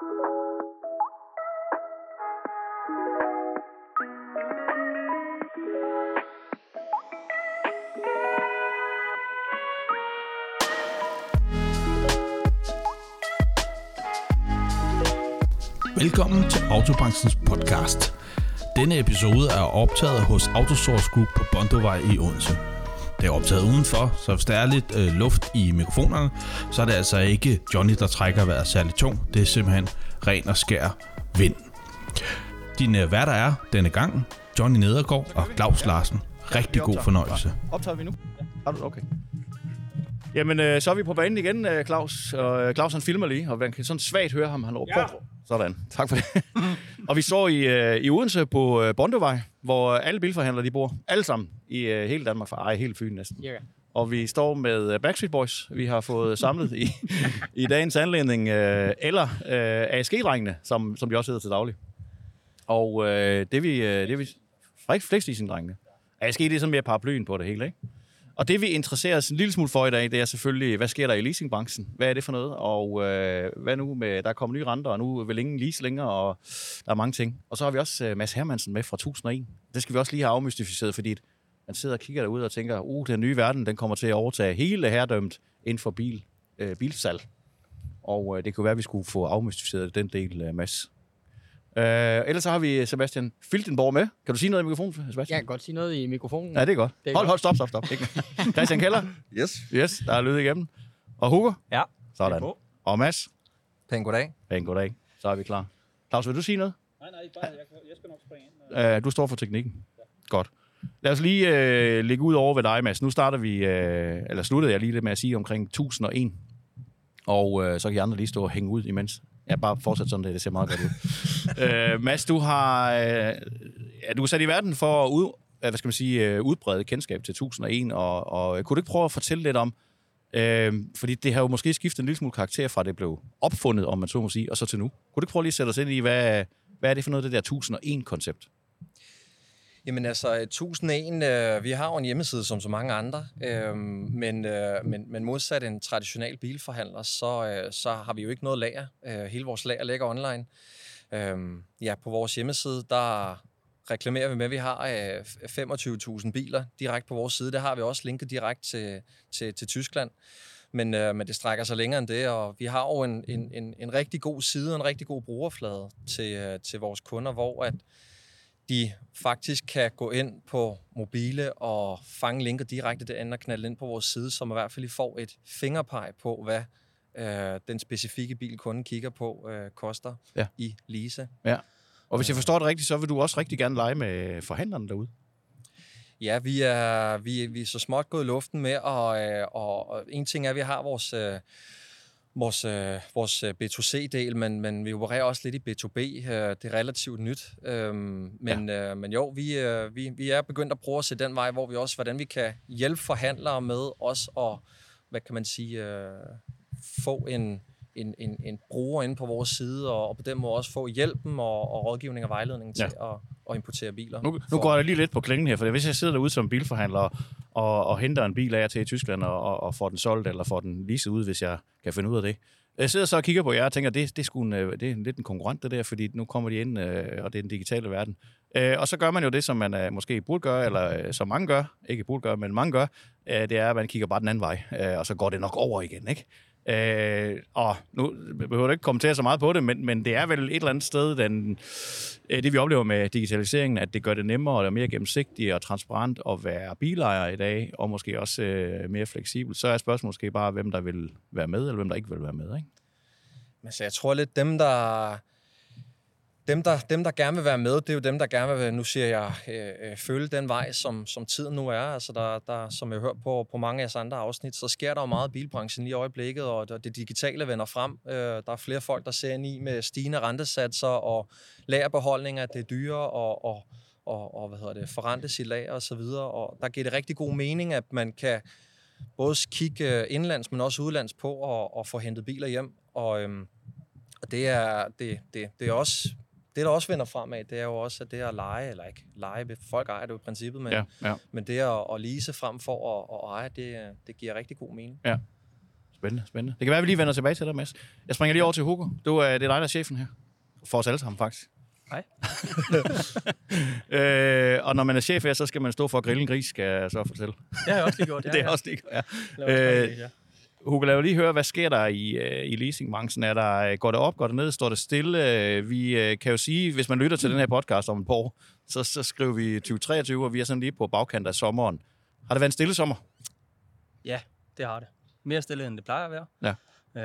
Velkommen til Autobranchens podcast. Denne episode er optaget hos Autosource Group på Bondovej i Odense. Det er optaget udenfor, så hvis der er lidt øh, luft i mikrofonerne, så er det altså ikke Johnny, der trækker vejret særligt tung. Det er simpelthen ren og skær vind. Dine værter er denne gang Johnny Nedergaard og Claus Larsen. Rigtig god fornøjelse. Optager vi nu? Ja. Har du? Okay. Jamen, øh, så er vi på banen igen, øh, Claus. Og øh, Claus han filmer lige, og man kan sådan svagt høre ham, han råber ja. på. Sådan. Tak for det. og vi står i, øh, i Odense på øh, Bondevej, hvor alle bilforhandlere de bor. Alle sammen i øh, hele Danmark, for ej, hele Fyn næsten. Yeah. Og vi står med øh, Backstreet Boys, vi har fået samlet i, i dagens anledning, øh, eller øh, ASG-drengene, som, som de også hedder til daglig. Og øh, det er vi, øh, det vi flexleasing-drengene. ASG det er sådan mere paraplyen på det hele, ikke? Og det vi interesserer os en lille smule for i dag, det er selvfølgelig, hvad sker der i leasingbranchen? Hvad er det for noget? Og øh, hvad nu med, der kommer nye renter, og nu vil ingen lease længere, og der er mange ting. Og så har vi også øh, Mads Hermansen med fra 1001. Det skal vi også lige have afmystificeret, fordi man sidder og kigger derude og tænker, uh, den nye verden, den kommer til at overtage hele herredømt inden for bil, øh, bilsalg. Og øh, det kunne være, at vi skulle få afmystificeret den del, øh, Mads. Øh, ellers så har vi Sebastian Filtenborg med. Kan du sige noget i mikrofonen, Sebastian? Jeg kan godt sige noget i mikrofonen. Ja, det er godt. Det er hold, godt. hold, stop, stop, stop. Ikke? Christian Keller. Yes. Yes, der er lyd igennem. Og Hugo. Ja. Sådan. Og Mads. Pæn goddag. Pæn goddag. Så er vi klar. Claus, vil du sige noget? Nej, nej, bare, jeg, jeg skal nok springe ind. Uh, du står for teknikken. Ja. Godt. Lad os lige uh, lægge ud over ved dig, Mads. Nu starter vi, uh, eller sluttede jeg lige det med at sige omkring 1001. Og uh, så kan I andre lige stå og hænge ud imens. Ja, bare fortsæt sådan det, det ser meget godt ud. uh, Mads, du har, uh, ja, du er sat i verden for at ud, hvad skal man sige, uh, udbrede kendskab til 1001, og, og kunne du ikke prøve at fortælle lidt om, uh, fordi det har jo måske skiftet en lille smule karakter fra det blev opfundet, om man så må sige, og så til nu. Kunne du ikke prøve lige at sætte os ind i, hvad, hvad er det for noget, det der 1001-koncept? Jamen altså, øh, 1001, øh, vi har jo en hjemmeside som så mange andre, øh, men, øh, men, men modsat en traditionel bilforhandler, så, øh, så har vi jo ikke noget lager. Øh, hele vores lager ligger online. Øh, ja, på vores hjemmeside, der reklamerer vi med, at vi har øh, 25.000 biler direkte på vores side. Det har vi også linket direkte til, til, til Tyskland. Men, øh, men det strækker sig længere end det, og vi har jo en, en, en, en rigtig god side og en rigtig god brugerflade til, øh, til vores kunder, hvor at de faktisk kan gå ind på mobile og fange linker direkte derinde og knalde ind på vores side, som i hvert fald får et fingerpeg på, hvad øh, den specifikke bil, kunden kigger på, øh, koster Ja. i lease. Ja. Og hvis jeg forstår det rigtigt, så vil du også rigtig gerne lege med forhandlerne derude. Ja, vi er, vi, vi er så småt gået i luften med, og, øh, og, og en ting er, at vi har vores, øh, vores, øh, vores øh, B2C-del, men, men vi opererer også lidt i B2B. Øh, det er relativt nyt. Øhm, men, ja. øh, men jo, vi, øh, vi, vi er begyndt at prøve at se den vej, hvor vi også, hvordan vi kan hjælpe forhandlere med os og, hvad kan man sige, øh, få en, en, en, en bruger inde på vores side, og, og på den måde også få hjælpen og, og rådgivning og vejledning til Ja. at, at importere biler. Nu, nu For- går jeg lige lidt på klingen her, for hvis jeg sidder derude som bilforhandler og, og henter en bil af jer til i Tyskland og, og, og får den solgt eller får den leaset ud, hvis jeg kan finde ud af det. Jeg sidder så og kigger på jer og tænker, det, det, er, sgu en, øh, det er lidt en konkurrent det der, fordi nu kommer de ind, øh, og det er den digitale verden. Øh, og så gør man jo det, som man måske burde gøre, eller som mange gør, ikke burde gøre, men mange gør, det er, at man kigger bare den anden vej, og så går det nok over igen, ikke? Øh, og nu behøver du ikke kommentere så meget på det, men, men det er vel et eller andet sted, den, øh, det vi oplever med digitaliseringen, at det gør det nemmere og mere gennemsigtigt og transparent at være bilejer i dag, og måske også øh, mere fleksibel. Så er spørgsmålet måske bare, hvem der vil være med, eller hvem der ikke vil være med. Ikke? Men så jeg tror lidt, dem der, dem, der, dem, der gerne vil være med, det er jo dem, der gerne vil, nu siger jeg, øh, øh, følge den vej, som, som tiden nu er. Altså der, der, som jeg hørt på, på mange af jeres andre afsnit, så sker der jo meget i bilbranchen lige i øjeblikket, og det, det digitale vender frem. Øh, der er flere folk, der ser ind i med stigende rentesatser og lagerbeholdninger, det er dyre og, og, og, og hvad hedder det, forrente sit lager og så videre. Og der giver det rigtig god mening, at man kan både kigge øh, indlands, men også udlands på og, og få hentet biler hjem. Og, øhm, og det er, det, det, det er også det, der også vender fremad, det er jo også, at det at lege, eller ikke lege, folk ejer det jo i princippet, men, Ja, ja. men det at, at lease frem for at, at eje, det, det giver rigtig god mening. Spændende, spændende. Det kan være, at vi lige vender tilbage til dig, Mads. Jeg springer lige over til Hugo. Du, er, det er dig, der er chefen her. For os alle sammen, faktisk. Hej. øh, og når man er chef her, så skal man stå for at grille en gris, skal jeg så fortælle. Det har jeg også lige gjort. Ja, det er også det, ja. ja. Øh, Hugo, lad mig lige høre, hvad sker der i, uh, i leasingbranchen? Er der, går det op, går det ned, står det stille? Uh, vi kan jo sige, hvis man lytter til den her podcast om et par år, så, så skriver vi 2023, og vi er sådan lige på bagkant af sommeren. Har det været en stille sommer? Ja, det har det. Mere stille, end det plejer at være. Ja.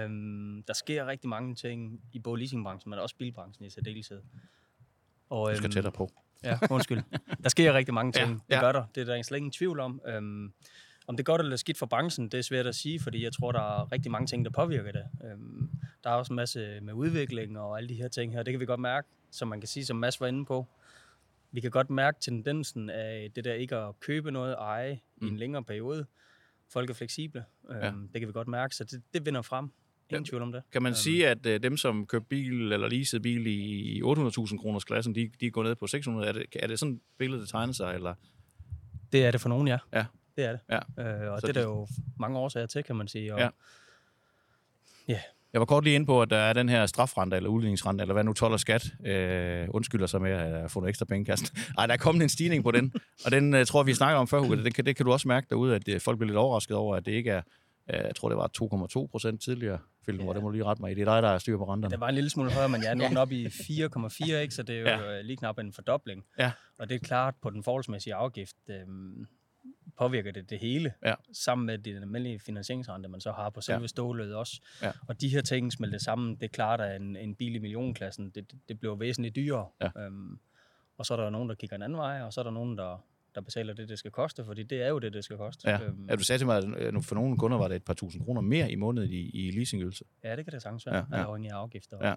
Øhm, der sker rigtig mange ting i både leasingbranchen, men også bilbranchen i særdeleshed. Og, Du skal tættere på. Ja, undskyld. Der sker rigtig mange ting. Ja, ja. Det gør der. Det er der slet ingen tvivl om. Øhm, om det er godt eller skidt for branchen, det er svært at sige, fordi jeg tror, der er rigtig mange ting, der påvirker det. Øhm, der er også en masse med udvikling og alle de her ting her. Det kan vi godt mærke, som man kan sige, som Mads var inde på. Vi kan godt mærke tendensen af det der ikke at købe noget og eje mm. i en længere periode. Folk er fleksible. Øhm, Ja. Det kan vi godt mærke, så det, det vinder frem. Ingen tvivl om det. Kan man Øhm, sige, at uh, dem, som købte bil eller leasede bil i 800.000 kroners klassen, de, de går ned på 600? Er det, er det sådan et billede, der tegner sig? Eller? Det er det for nogen, ja. Ja. Det er det. Ja. Øh, og Så det er der jo mange årsager til, kan man sige. Og, Ja. ja. Jeg var kort lige inde på, at der er den her strafrente, eller udligningsrente, eller hvad nu 12 og skat, øh, undskylder sig med at have fundet ekstra penge kassen. Ej, der er kommet en stigning på den, og den øh, tror jeg, vi snakker om før, Hugo. Det kan, det kan du også mærke derude, at øh, folk bliver lidt overrasket over, at det ikke er, øh, jeg tror, det var 2,2 procent tidligere, Philip, ja. Det må du lige rette mig i. Det er dig, der er styr på renterne. Det var en lille smule højere, men jeg er nu Ja. ja. op i 4,4, ikke? så det er jo Ja. ja. lige knap en fordobling. Ja. Og det er klart, på den forholdsmæssige afgift øhm, påvirker det det hele, Ja. sammen med den almindelige finansieringsrente, man så har på selve Ja. stålet også. Ja. Og de her ting smelter sammen, det er klart, at en, en bil i millionklassen, det, det- bliver væsentligt dyrere. Ja. Øhm, og så er der nogen, der kigger en anden vej, og så er der nogen, der, der betaler det, det skal koste, fordi det er jo det, det skal koste. Ja. ja, du sagde til mig, at øh, for nogle kunder var det et par tusind kroner mere i måneden i, i leasingydelse. ja, det kan det sagtens være, Ja, ja, ja. ja. afhængig af afgifter. Ja.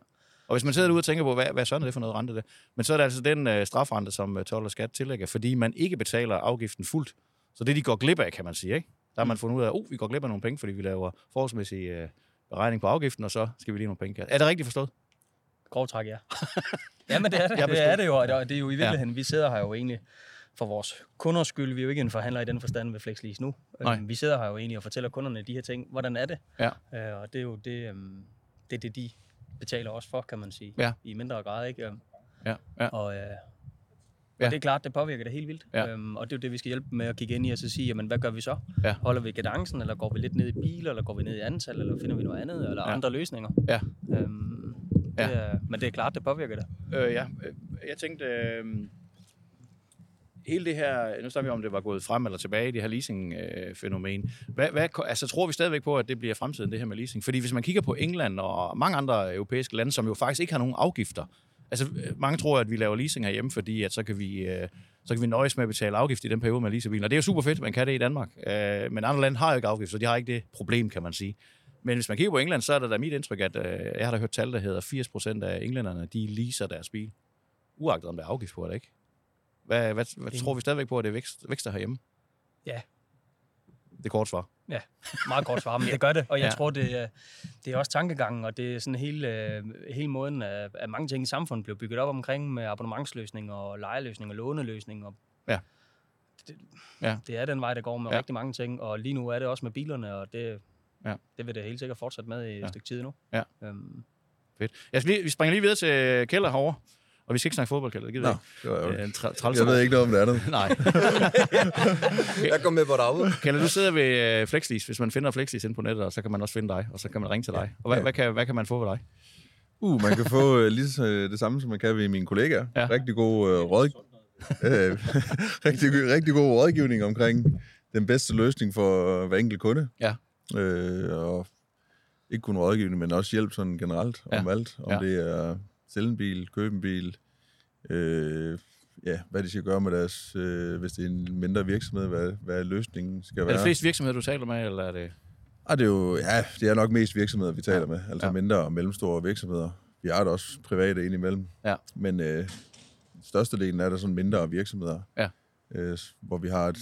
Og hvis man sidder derude og tænker på, hvad, hvad sådan er det for noget rente det? Men så er det altså den øh, strafrente, som øh, 12 og skat tillægger, fordi man ikke betaler afgiften fuldt. Så det, de går glip af, kan man sige, ikke? Der har man fundet ud af, at oh, vi går glip af nogle penge, fordi vi laver forholdsmæssig øh, beregning på afgiften, og så skal vi lige nogle penge. Er det rigtigt forstået? Grov træk, ja. ja, men det er det. Det er det jo, og det er- jo i virkeligheden, ja. vi sidder her jo egentlig for vores kunders skyld. Vi er jo ikke en forhandler i den forstand ved FlexLease nu. Nej. Øhm, Vi sidder her jo egentlig og fortæller kunderne de her ting. Hvordan er det? Ja. Øh, og det er jo det, øhm, det, er det, de betaler også for, kan man sige. Ja. I mindre grad, ikke? Ja, ja. Og, øh, Ja. og det er klart, det påvirker det helt vildt. Ja. Øhm, og det er jo det, vi skal hjælpe med at kigge ind i og så sige, jamen, hvad gør vi så? Ja. Holder vi kadencen, eller går vi lidt ned i biler, eller går vi ned i antal, eller finder vi noget andet, eller Ja. andre løsninger? Ja. Øhm, det Ja. er, men det er klart, det påvirker det. Øh, ja, øh, jeg tænkte, øh, hele det her, nu snakker vi om, det var gået frem eller tilbage, det her leasing-fænomen. Hvad, hvad, altså, tror vi stadigvæk på, at det bliver fremtiden, det her med leasing? Fordi hvis man kigger på England og mange andre europæiske lande, som jo faktisk ikke har nogen afgifter, altså øh, mange tror, at vi laver leasing herhjemme, fordi at så kan vi... Øh, så kan vi nøjes med at betale afgift i den periode, man leaser bilen. Og det er jo super fedt, man kan det i Danmark. Øh, men andre lande har jo ikke afgift, så de har ikke det problem, kan man sige. Men hvis man kigger på England, så er det da mit indtryk, at øh, jeg har da hørt tal, der hedder 80 procent af englænderne, de leaser deres bil. Uagtet om der er afgift på det, ikke? Hvad, hvad, hvad tror vi stadigvæk på, at det vækst, vækster herhjemme? Ja. Det er kort svar. Ja, meget kort svar, men det gør det. Og jeg Ja. tror, det, det er også tankegangen, og det er sådan hele, hele måden, at, mange ting i samfundet blev bygget op omkring med abonnementsløsninger og lejeløsninger og låneløsninger. Ja. Det, Ja. det er den vej, der går med ja. rigtig mange ting, og lige nu er det også med bilerne, og det, Ja. det vil det helt sikkert fortsætte med i et Ja. stykke tid nu. Ja. Øhm, Fedt. Jeg skal lige, vi springer lige videre til Keller herovre. Og vi skal ikke snakke fodbold, Keller. Det gider Nå, var ikke. Øh, tra- Jeg ved ikke noget om det andet. Nej. Jeg går med på derude. Keller, du sidder ved øh, Flexlease. Hvis man finder Flexlease inde på nettet, og så kan man også finde dig, og så kan man ringe til dig. Og hvad, Ja. hvad, kan, hvad kan man få ved dig? Uh, man kan få uh, lige så, det samme, som man kan ved mine kollegaer. Ja. Rigtig god uh, råd... øh, rigtig, rigtig god rådgivning omkring den bedste løsning for hver enkelt kunde. Ja. Øh, og ikke kun rådgivning, men også hjælp sådan generelt Ja. om alt. Om Ja. det er sælge en bil, købe en bil, øh, ja, hvad de skal gøre med deres, øh, hvis det er en mindre virksomhed, hvad, hvad løsningen skal Er være. det flest virksomheder, du taler med, eller er det... Ah, det er jo, ja, det er nok mest virksomheder, vi taler Ja. med. Altså Ja. mindre og mellemstore virksomheder. Vi har da også private indimellem. Ja. Men øh, størstedelen er der sådan mindre virksomheder. Ja. Øh, hvor vi har et...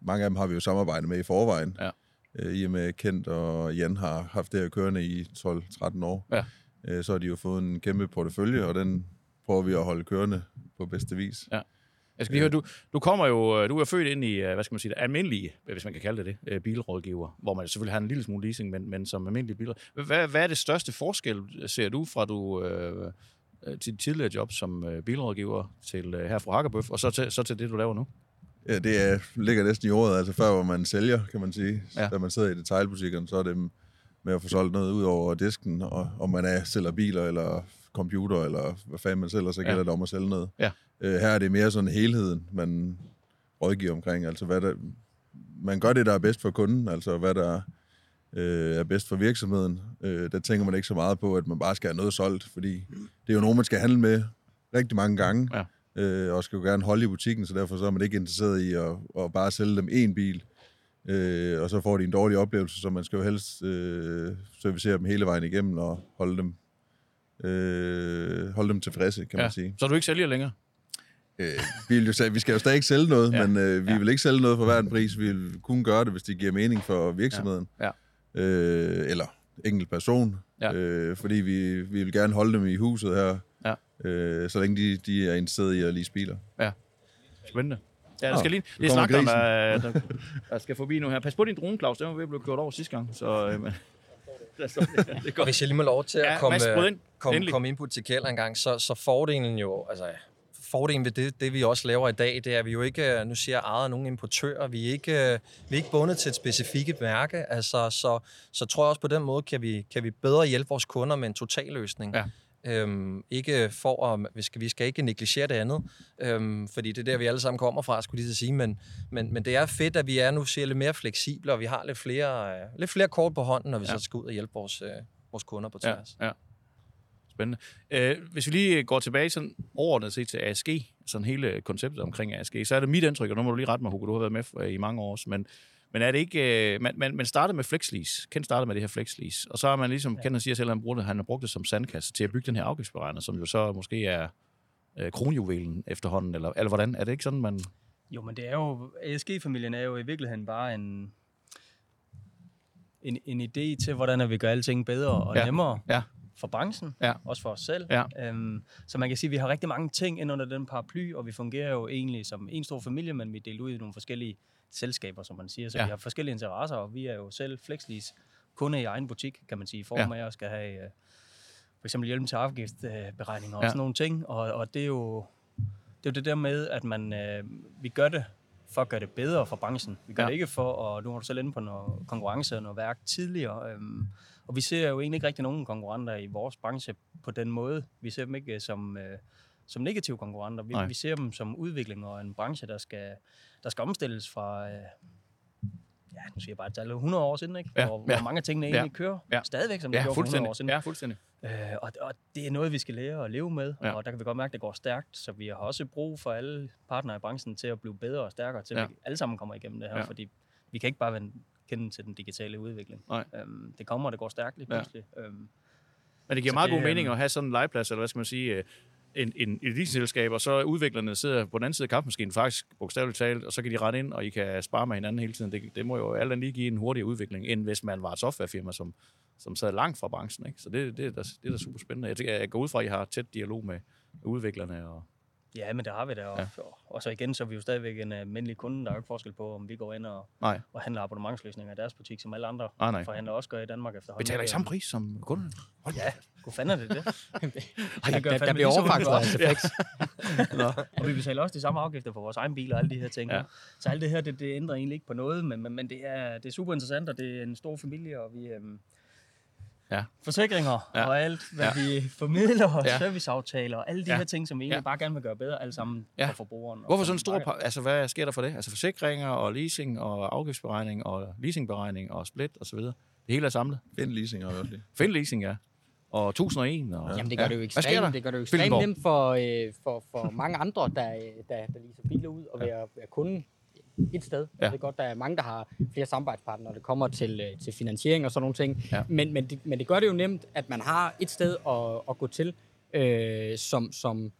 Mange af dem har vi jo samarbejdet med i forvejen. Ja. Øh, I og med Kent og Jan har haft det her kørende i 12-13 år. Ja. Øh, så har de jo fået en kæmpe portefølje, og den prøver vi at holde kørende på bedste vis. Ja. Jeg skal lige høre, du, du kommer jo, øh, du er født ind i, øh, hvad skal man sige, det almindelige, hvis man kan kalde det det, øh, bilrådgiver, hvor man selvfølgelig har en lille smule leasing, men, men som almindelig biler. Hvad, hvad er det største forskel, ser du fra du øh, til dit tidligere job som bilrådgiver til øh, her fra Hakkerbøf, og så til, så til det, du laver nu? Ja, det er, ligger næsten i ordet. Altså før, hvor man sælger, kan man sige. Ja. Da man sidder i detailbutikkerne, så er det med at få solgt noget ud over disken, og om man er sælger biler, eller computer, eller hvad fanden man sælger, så Ja. gælder det om at sælge noget. Ja. Øh, her er det mere sådan helheden, man rådgiver omkring. Altså, hvad der, man gør det, der er bedst for kunden, altså hvad der øh, er bedst for virksomheden. Øh, der tænker man ikke så meget på, at man bare skal have noget solgt, fordi det er jo nogen, man skal handle med rigtig mange gange, Ja. øh, og skal jo gerne holde i butikken, så derfor så er man ikke interesseret i at, at bare sælge dem én bil, øh, og så får de en dårlig oplevelse, så man skal jo helst øh, servicere dem hele vejen igennem og holde dem, øh, holde dem tilfredse, kan man sige. Så du ikke sælger længere? Øh, vi, vil jo, sta- vi skal jo stadig ikke sælge noget, Ja. ja. men øh, vi Ja. ja. vil ikke sælge noget for hver en pris. Vi vil kun gøre det, hvis det giver mening for virksomheden. Ja. Øh, eller enkelt person. Ja. Øh, fordi vi, vi vil gerne holde dem i huset her, Ja. øh, så længe de, de er interesseret i at lease biler. Spændende. Ja, der skal lige... Det kommer snakker om, at der, der skal forbi nu her. Pas på din drone, Claus. Den var ved at blive kørt over sidste gang. Så, øh, men, der står, det er Og godt. hvis jeg lige må lov til at Ja, komme, ind. komme, Endelig. komme input til Kjeld en gang, så, så fordelen jo, altså fordelen ved det, det, vi også laver i dag, det er, at vi jo ikke, øh, nu siger jeg, ejet af nogen importører. Vi er ikke, øh, vi er ikke bundet til et specifikt mærke. Altså, så, så tror jeg også på den måde, kan vi, kan vi bedre hjælpe vores kunder med en totalløsning. Ja. Øhm, ikke for at, vi skal, vi skal ikke negligere det andet, øhm, fordi det er der, vi alle sammen kommer fra, skulle lige sige, men, men, men det er fedt, at vi er nu siger lidt mere fleksible, og vi har lidt flere, øh, lidt flere kort på hånden, når vi Ja. ja. så skal ud og hjælpe vores, øh, vores kunder på Ja, tværs. ja. Spændende. Øh, hvis vi lige går tilbage sådan overordnet set til ASG, sådan hele konceptet omkring ASG, så er det mit indtryk, og nu må du lige rette mig, Hugo, du har været med for- i mange år, også, men, men er det ikke, øh, man, man, man startede med FlexLease, Ken startede med det her FlexLease, og så har man ligesom, ja. Ken siger selv, at han, bruger det, han har brugt det som sandkasse til at bygge den her afgiftsberegner, som jo så måske er øh, kronjuvelen efterhånden, eller, eller hvordan? Er det ikke sådan, man... Jo, men det er jo, ASG-familien er jo i virkeligheden bare en, en, en idé til, hvordan vi gør alting bedre og Ja. nemmere Ja. for branchen, Ja. også for os selv. Ja. Øhm, så man kan sige, at vi har rigtig mange ting ind under den paraply, og vi fungerer jo egentlig som en stor familie, men vi er delt ud i nogle forskellige selskaber, som man siger. Så Ja. ja. vi har forskellige interesser, og vi er jo selv FlexLease kunde i egen butik, kan man sige, i form Ja. af at skal have øh, for eksempel hjælp til afgiftsberegninger og Ja. sådan nogle ting. Og, og det er jo det er jo det der med, at man, øh, vi gør det for at gøre det bedre for branchen. Vi gør Ja. ja. det ikke for, og nu har du selv inde på noget konkurrence og noget værk tidligere. Øhm, og vi ser jo egentlig ikke rigtig nogen konkurrenter i vores branche på den måde. Vi ser dem ikke øh, som, øh, som negative konkurrenter. Vi, Nej. vi ser dem som udvikling og en branche, der skal, der skal omstilles fra, øh, ja, nu siger jeg bare et tal, 100 år siden, ikke? Ja, Hvor, ja. hvor mange af tingene Ja. egentlig kører Ja. stadigvæk, som de Ja, gjorde for 100 år siden. Ja, fuldstændig. Øh, og, og det er noget, vi skal lære at leve med, Ja. ja. og der kan vi godt mærke, at det går stærkt, så vi har også brug for alle partnere i branchen til at blive bedre og stærkere, til Ja. at vi alle sammen kommer igennem det her, Ja. ja. fordi vi kan ikke bare vende kende til den digitale udvikling. Nej. Øhm, det kommer, og det går stærkt lige Ja. pludselig. Øhm, Men det giver meget det, god mening øhm, at have sådan en legeplads, eller hvad skal man sige, øh, en, en, et leasingselskab, og så udviklerne sidder på den anden side af kampmaskinen, faktisk bogstaveligt talt, og så kan de rette ind, og I kan spare med hinanden hele tiden. Det, det må jo alt andet lige give en hurtigere udvikling, end hvis man var et softwarefirma, som, som sad langt fra branchen. Ikke? Så det, det, er da, det er da super spændende. Jeg, tænker, jeg går ud fra, at I har tæt dialog med udviklerne. Og, ja, men det har vi da. Og, Ja. og så igen, så er vi jo stadigvæk en almindelig kunde. Der er jo ikke forskel på, om vi går ind og, nej, og handler abonnementsløsninger i deres butik, som alle andre nej, nej. forhandlere også gør i Danmark efterhånden. Betaler I samme pris som kunderne? Hold Ja, hvor fanden er det det? Ej, der, der fandme bliver til flex. Og vi betaler også de samme afgifter for vores egen bil og alle de her ting. Ja. Så alt det her, det, det ændrer egentlig ikke på noget, men, men, men det, er, det er super interessant, og det er en stor familie, og vi... Øhm, Ja. Forsikringer Ja. ja. og alt, hvad Ja. ja. vi formidler, og Ja. ja. serviceaftaler, og alle de Ja. ja. her ting, som vi egentlig Ja. ja. bare gerne vil gøre bedre, alle sammen Ja. ja. for forbrugeren. Hvorfor for sådan en stor... par- Altså, hvad sker der for det? Altså forsikringer og leasing og afgiftsberegning og leasingberegning og split og så videre. Det hele er samlet. Find leasing også. Find leasing, ja. Og 1001. Og, Jamen, det gør det jo Hvad sker der? ekstremt, det gør det jo ekstremt nemt for, øh, for, for mange andre, der, øh, der, der leaser biler ud og være, være kunde et sted. Ja. Det er godt, der er mange, der har flere samarbejdspartnere, når det kommer til, øh, til finansiering og sådan nogle ting. Ja. Men, men, det, men det gør det jo nemt, at man har et sted at, at gå til, øh, som, som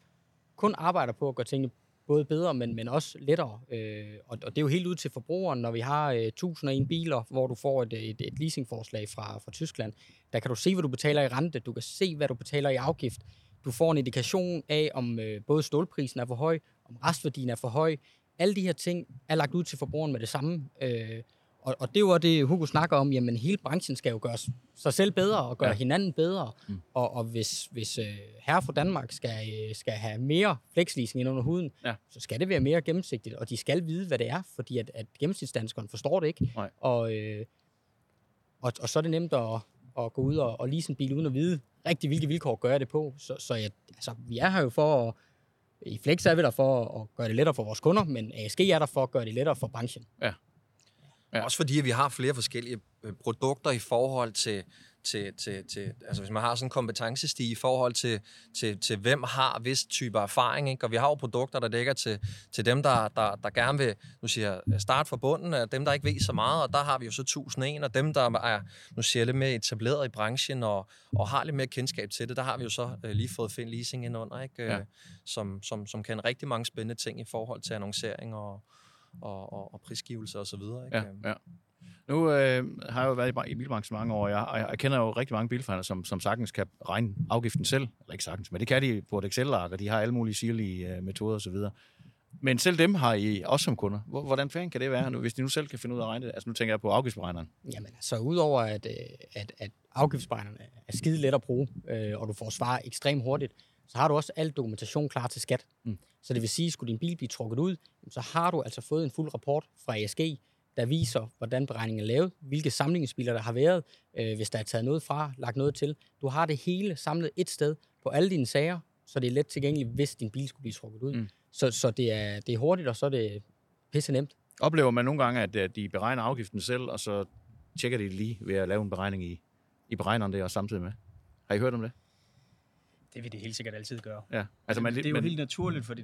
kun arbejder på at gøre tingene både bedre, men, men også lettere. Øh, og, og det er jo helt ud til forbrugeren, når vi har øh, 1001 biler, hvor du får et, et, et leasingforslag fra, fra Tyskland. Der kan du se, hvad du betaler i rente, du kan se, hvad du betaler i afgift. Du får en indikation af, om øh, både stålprisen er for høj, om restværdien er for høj. Alle de her ting er lagt ud til forbrugeren med det samme. Øh, og, og det var det, Hugo snakker om, jamen hele branchen skal jo gøre sig selv bedre og gøre ja. hinanden bedre. Mm. Og, og hvis, hvis uh, herre fra Danmark skal, øh, skal have mere flexleasing ind under huden, ja. så skal det være mere gennemsigtigt, og de skal vide, hvad det er, fordi at, at gennemsnitsdanskeren forstår det ikke. Nej. Og, øh, og, og så er det nemt at, at gå ud og, og lease en bil uden at vide rigtig, hvilke vilkår gør det på. Så, så jeg, altså, vi er her jo for at i Flex er vi der for at gøre det lettere for vores kunder, men ASG er der for at gøre det lettere for branchen. Ja. Ja. Også fordi, at vi har flere forskellige øh, produkter i forhold til, til, til, til altså hvis man har sådan en kompetencestige i forhold til, til, til hvem har vis type erfaring, ikke? og vi har jo produkter, der dækker til, til dem, der, der, der gerne vil, nu siger starte fra bunden, af dem, der ikke ved så meget, og der har vi jo så 1001, og dem, der er, nu siger lidt mere etableret i branchen, og, og har lidt mere kendskab til det, der har vi jo så øh, lige fået Find Leasing ind under, ikke? Ja. Øh, som, som, som kan rigtig mange spændende ting i forhold til annoncering og, og, og, og prisgivelse og så videre. Ikke? Ja, ja. Nu øh, har jeg jo været i bilbranchen mange år, og jeg, jeg, jeg kender jo rigtig mange bilforhandlere, som, som sagtens kan regne afgiften selv. Eller ikke sagtens, men det kan de på et Excel-ark, og de har alle mulige sirlige øh, metoder osv. Men selv dem har I også som kunder. Hvordan fanden kan det være, nu, hvis de nu selv kan finde ud af at regne det? Altså nu tænker jeg på afgiftsberegneren. Jamen altså, udover at, øh, at, at afgiftsberegneren er skide let at bruge, øh, og du får svar ekstremt hurtigt, så har du også al dokumentation klar til skat. Mm. Så det vil sige, skulle din bil blive trukket ud, så har du altså fået en fuld rapport fra ASG, der viser, hvordan beregningen er lavet, hvilke sammenligningsbiler der har været, øh, hvis der er taget noget fra, lagt noget til. Du har det hele samlet et sted på alle dine sager, så det er let tilgængeligt, hvis din bil skulle blive trukket ud. Mm. Så, så det, er, det er hurtigt, og så er det pisse nemt. Oplever man nogle gange, at de beregner afgiften selv, og så tjekker de lige ved at lave en beregning i, i beregneren det også samtidig med? Har I hørt om det? Det vil det helt sikkert altid gøre. Ja. Altså, man, det er jo helt naturligt, fordi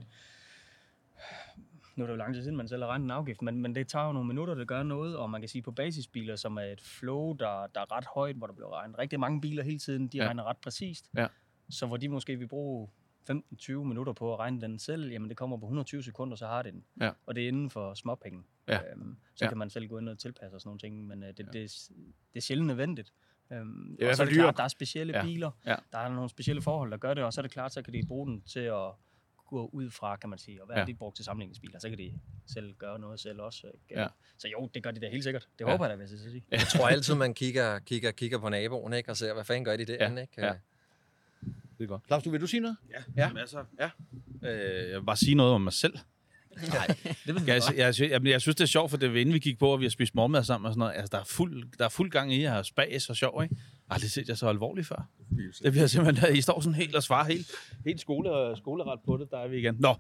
nu er det jo lang tid siden, man selv har regnet en afgift, men, men det tager jo nogle minutter, det gør noget, og man kan sige på basisbiler, som er et flow, der, der er ret højt, hvor der bliver regnet rigtig mange biler hele tiden, de ja. regner ret præcist. Ja. Så hvor de måske vil bruge 15-20 minutter på at regne den selv, jamen det kommer på 120 sekunder, så har det den. Ja. Og det er inden for småpenge. Ja. Øhm, så ja. kan man selv gå ind og tilpasse og sådan nogle ting, men øh, det, ja. det, det, er sjældent nødvendigt. Øhm, det er og så er det klart, der er specielle ja. biler, ja. der er nogle specielle forhold, der gør det, og så er det klart, så kan de bruge den til at gå ud fra, kan man sige, og hvad ja. er de brugt til sammenligningsbiler, så kan de selv gøre noget selv også. Ikke? Ja. Så jo, det gør de da helt sikkert. Det ja. håber jeg da, hvis jeg sige. Jeg tror altid, man kigger, kigger, kigger på naboen, ikke? og ser, hvad fanden gør de der, ja. ikke? Ja. Det er godt. Claus, du vil du sige noget? Ja, ja. masser. Ja. Øh, jeg vil bare sige noget om mig selv. Nej, det vil jeg, jeg, jeg, jeg, synes, det er sjovt, for det var inden vi gik på, og vi har spist morgenmad sammen og sådan noget. Altså, der er fuld, der er fuld gang i at have spas og sjov, ikke? Aldrig set jeg så alvorligt før. Det bliver simpelthen, I står sådan helt og svarer helt, helt skole, skoleret på det, der er vi igen. Nå,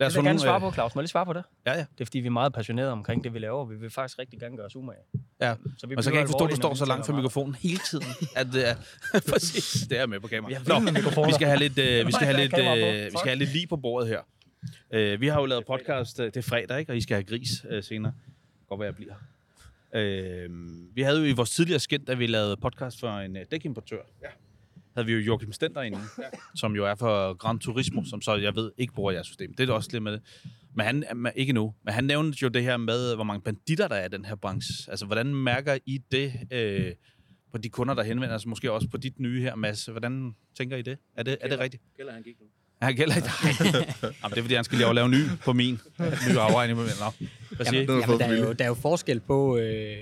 lad os jeg vil gerne svare øh, på, Claus. Må jeg lige svare på det? Ja, ja. Det er, fordi vi er meget passionerede omkring det, vi laver. Vi vil faktisk rigtig gerne gøre os umage. Ja, så vi og så kan jeg ikke forstå, at du står så langt fra mikrofonen hele tiden. at det er, præcis, det er med på kamera. Nå, vi skal have lidt, uh, vi skal have lidt, uh, vi skal have lidt lige på bordet her. Uh, vi har jo lavet podcast, uh, det er fredag, ikke? og I skal have gris uh, senere. Godt være, jeg bliver. Uh, vi havde jo i vores tidligere skænd, da vi lavede podcast for en uh, dækimportør. Ja havde vi jo Joachim Stender inde, ja. som jo er for Gran Turismo, som så jeg ved ikke bruger jeres system. Det er også lidt med det. Men han, ikke nu, men han nævnte jo det her med, hvor mange banditter der er i den her branche. Altså, hvordan mærker I det øh, på de kunder, der henvender sig, måske også på dit nye her, Mads? Hvordan tænker I det? Er det, er det rigtigt? Gælder han gik nu. Han gælder ikke. Jamen, det er fordi, han skal lige lave ny på min. Ny afregning på min. Nå. Hvad siger jamen, jamen, der, er jo, der er jo forskel på, øh,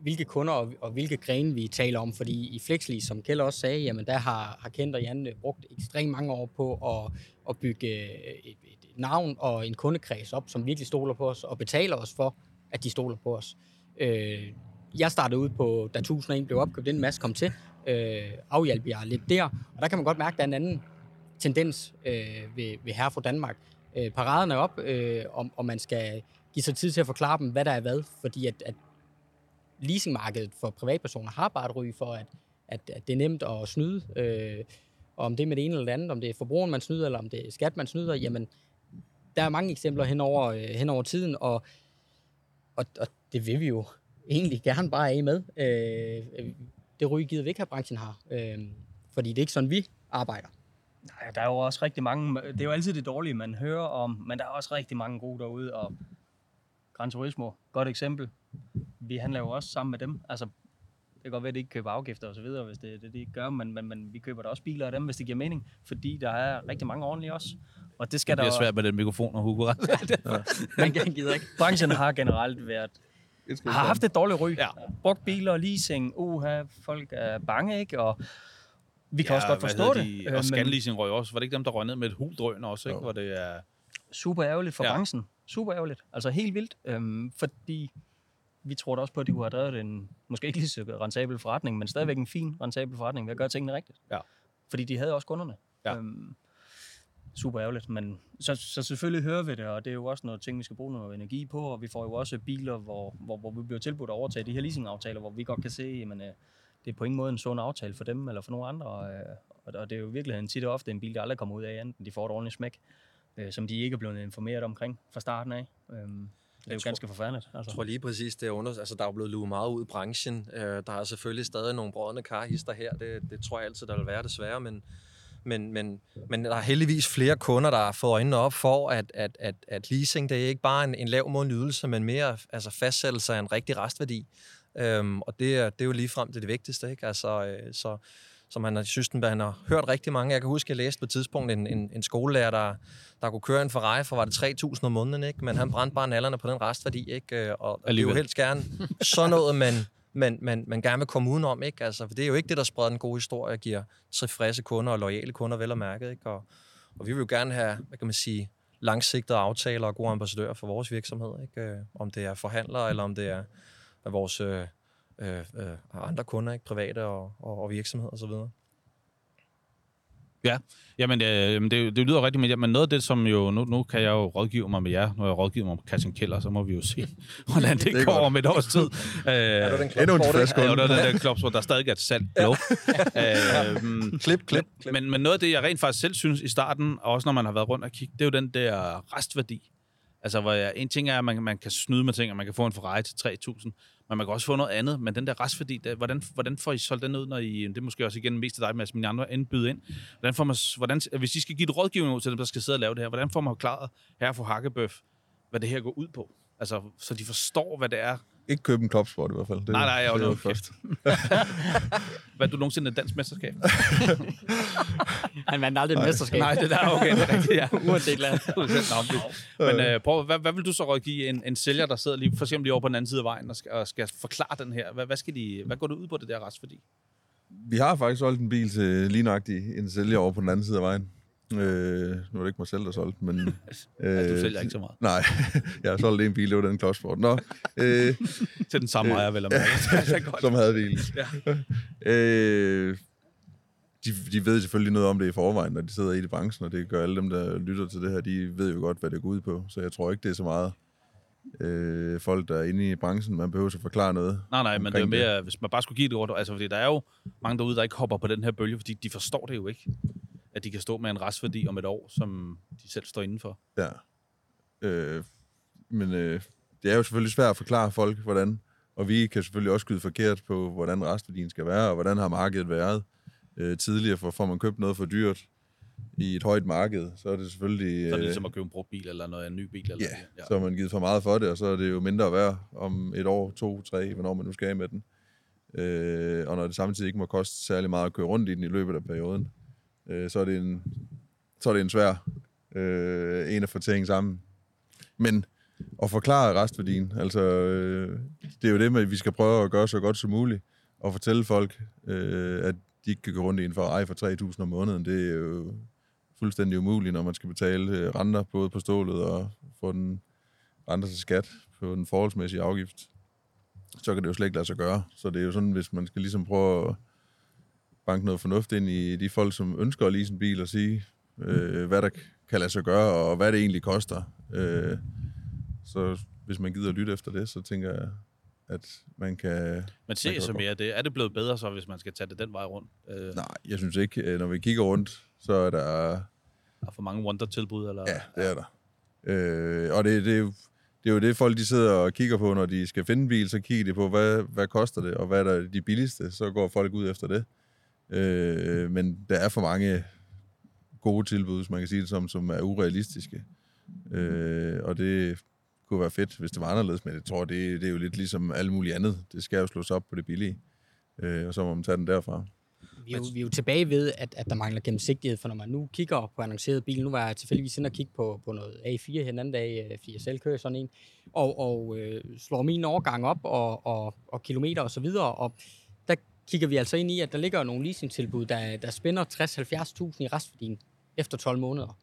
hvilke kunder og, og hvilke grene vi taler om. Fordi i Flexly, som Kjell også sagde, jamen der har, har Kent og Jan øh, brugt ekstremt mange år på at, at bygge øh, et, et navn og en kundekreds op, som virkelig stoler på os og betaler os for, at de stoler på os. Øh, jeg startede ud på, da 1001 blev opkøbt, en masse kom til, øh, afhjalp jeg lidt der, og der kan man godt mærke, at der er en anden tendens øh, ved, ved Herre fra Danmark. Øh, paraderne er op, øh, og, og man skal give sig tid til at forklare dem, hvad der er hvad, fordi at, at leasingmarkedet for privatpersoner har bare et ry for, at, at, at det er nemt at snyde. Øh, og om det er med det ene eller det andet, om det er forbrugeren, man snyder, eller om det er skat, man snyder, jamen, der er mange eksempler hen over, øh, hen over tiden, og, og, og det vil vi jo egentlig gerne bare af med. Øh, det ryg gider vi ikke have, branchen har. Øh, fordi det er ikke sådan, vi arbejder. Nej, der er jo også rigtig mange, det er jo altid det dårlige, man hører om, men der er også rigtig mange gode derude, og Gran Turismo, godt eksempel vi handler jo også sammen med dem. Altså, det kan godt være, at de ikke køber afgifter og så videre, hvis det er det, de gør, men, men, men vi køber da også biler af dem, hvis det giver mening, fordi der er rigtig mange ordentlige også. Og det skal Det bliver der svært med den mikrofon og Hugo. Man kan gider ikke. Branchen har generelt været har haft et dårligt ry. Ja. Brugt biler, leasing, uha, folk er bange, ikke? Og vi kan ja, også godt forstå det. De, øh, og Scanleasing røg også. Var det ikke dem, der røg ned med et huldrøn også, ikke? Jo. Hvor det er... super ærgerligt for Ja. branchen. Super ærgerligt. Altså helt vildt. Øhm, fordi vi tror da også på, at de kunne have drevet en, måske ikke lige så rentabel forretning, men stadigvæk en fin rentabel forretning ved at gøre tingene rigtigt. Ja. Fordi de havde også kunderne. Ja. Øhm, super ærgerligt, men så, så selvfølgelig hører vi det, og det er jo også noget ting, vi skal bruge noget energi på, og vi får jo også biler, hvor, hvor, hvor vi bliver tilbudt at overtage de her leasingaftaler, hvor vi godt kan se, at det er på ingen måde en sund aftale for dem eller for nogen andre, øh, og, og det er jo virkelig tit og ofte en bil, der aldrig kommer ud af, enten de får et ordentligt smæk, øh, som de ikke er blevet informeret omkring fra starten af. Øhm, det er jo tror- ganske forfærdeligt. Altså. Jeg tror lige præcis, det er under... Altså, der er jo blevet luet meget ud i branchen. Øh, der er selvfølgelig stadig nogle brødende karhister her. Det, det tror jeg altid, der vil være desværre. Men, men, men, men der er heldigvis flere kunder, der har fået øjnene op for, at, at, at, at leasing, det er ikke bare en, en lav måned ydelse, men mere altså fastsættelse af en rigtig restværdi. Øhm, og det er, det er jo lige frem til det vigtigste. Ikke? Altså, øh, så, som han synes, den, han har hørt rigtig mange. Jeg kan huske, at jeg læste på et tidspunkt en, en, en skolelærer, der, der kunne køre en Ferrari for, var det 3.000 om måneden, ikke? men han brændte bare nallerne på den restværdi. Ikke? Øh, Og, og det er jo helst gerne sådan noget, man, man, man, man gerne vil komme udenom. Ikke? Altså, for det er jo ikke det, der spreder den gode historie og giver tilfredse kunder og lojale kunder vel og mærket. Ikke? Og, og vi vil jo gerne have, hvad kan man sige, langsigtede aftaler og gode ambassadører for vores virksomhed. Ikke? Øh, Om det er forhandlere, eller om det er er vores øh, øh, øh, andre kunder, ikke? private og, og, og virksomheder osv. Jamen, øh, det, det lyder rigtigt, men, ja, men noget af det, som jo... Nu, nu kan jeg jo rådgive mig med jer. Har jeg rådgivet mig med Christian Keller, så må vi jo se, hvordan det, Det går godt. om et års tid. Øh, Er du den Endnu en tilfreds Ja, det er den klub, der stadig er til salg. Ja. øhm, Klip, klip, klip. men, men noget af det, jeg rent faktisk selv synes i starten, og også når man har været rundt og kigge, det er jo den der restværdi. Altså, hvor jeg, en ting er, at man, man kan snyde med ting, og man kan få en Ferrari til 3.000, men man kan også få noget andet. Men den der restværdi, der, hvordan, hvordan får I solgt den ud, når I, det er måske også igen mest til dig, Mads, mine andre indbyde ind. Hvordan får man, hvordan, hvis I skal give et rådgivning ud til dem, der skal sidde og lave det her, hvordan får man klaret her for Hakkebøf, hvad det her går ud på? Altså, så de forstår, hvad det er. Ikke købe en klopsport i hvert fald. Det, Nej, nej, jeg er er noget først. Hvad du nogensinde et dansk mesterskab? Han vandt aldrig et mesterskab. Nej, det der er okay, det er rigtigt, ja. Uanset land. Men øh, prøv, hvad, hvad vil du så rådgive en, en sælger, der sidder lige, for eksempel lige over på den anden side af vejen og skal, og skal forklare den her? Hvad, hvad, skal de, hvad går det ud på, det der retsværdi? Vi har faktisk solgt en bil til lige nøjagtigt en sælger over på den anden side af vejen. Øh, nu er det ikke mig selv, der solgte, men... Øh, Du sælger ikke så meget. Nej, jeg har solgt en bil, det var den klopsport. Nå, øh, Til den samme ejer, vel og mærke. som havde bilen. Ja. øh, de, de ved selvfølgelig noget om det i forvejen, når de sidder i det branchen, og det gør alle dem, der lytter til det her, de ved jo godt, hvad det går ud på. Så jeg tror ikke, det er så meget øh, folk, der er inde i branchen, man behøver at forklare noget. Nej, nej, men det er mere, hvis man bare skulle give det ord, altså fordi der er jo mange derude, der ikke hopper på den her bølge, fordi de forstår det jo ikke, at de kan stå med en retsværdi om et år, som de selv står indenfor. Ja. Øh, men øh, det er jo selvfølgelig svært at forklare folk, hvordan, og vi kan selvfølgelig også skyde forkert på, hvordan restværdien skal være, og hvordan har markedet været øh, tidligere, for får man købt noget for dyrt i et højt marked, så er det selvfølgelig... Så er det øh, ligesom at købe en brugt bil eller noget, en ny bil. Eller Ja, så har man givet for meget for det, og så er det jo mindre værd om et år, to, tre, hvornår man nu skal af med den. Øh, og når det samtidig ikke må koste særlig meget at køre rundt i den i løbet af perioden, øh, så, er det en, så er det en svær øh, en at få ting sammen. Men at forklare restværdien, altså øh, det er jo det med, at vi skal prøve at gøre så godt som muligt, og fortælle folk, øh, at de ikke kan gå rundt i en Ferrari for 3.000 om måneden. Det er jo fuldstændig umuligt, når man skal betale øh, renter både på stålet og få den renter til skat på den forholdsmæssige afgift. Så kan det jo slet ikke lade sig gøre. Så det er jo sådan, hvis man skal ligesom prøve at banke noget fornuft ind i de folk, som ønsker at lease en bil og sige, øh, hvad der kan lade sig gøre, og hvad det egentlig koster. Øh, så hvis man gider at lytte efter det, så tænker jeg, at man kan... Man ser kan så mere det. Er det blevet bedre så, hvis man skal tage det den vej rundt? Øh, Nej, jeg synes ikke. øh, Når vi kigger rundt, så er der Der er for mange wonder-tilbud? Eller? Ja, det er der. Øh, og det, det, er jo, det er jo det, folk de sidder og kigger på, når de skal finde en bil, så kigger de på, hvad, hvad koster det, og hvad er der de billigste, så går folk ud efter det. Øh, men der er for mange gode tilbud, hvis man kan sige det som, som er urealistiske. Øh, og det kunne være fedt, hvis det var anderledes, men jeg tror, det, det er jo lidt ligesom alt muligt andet. Det skal jo slås op på det billige. øh, og så må man tage den derfra. Vi er, jo, vi er jo tilbage ved, at, at der mangler gennemsigtighed, for når man nu kigger på annonceret bil, nu var jeg tilfældigvis inde og kigge på, på noget A4 her en anden dag, øh, fordi jeg selv kører sådan en, og, og øh, slår min overgang op og, og, og kilometer og så videre, og kigger vi altså ind i, at der ligger nogle leasingtilbud, der, der spænder 60-70.000 i restværdien efter 12 måneder.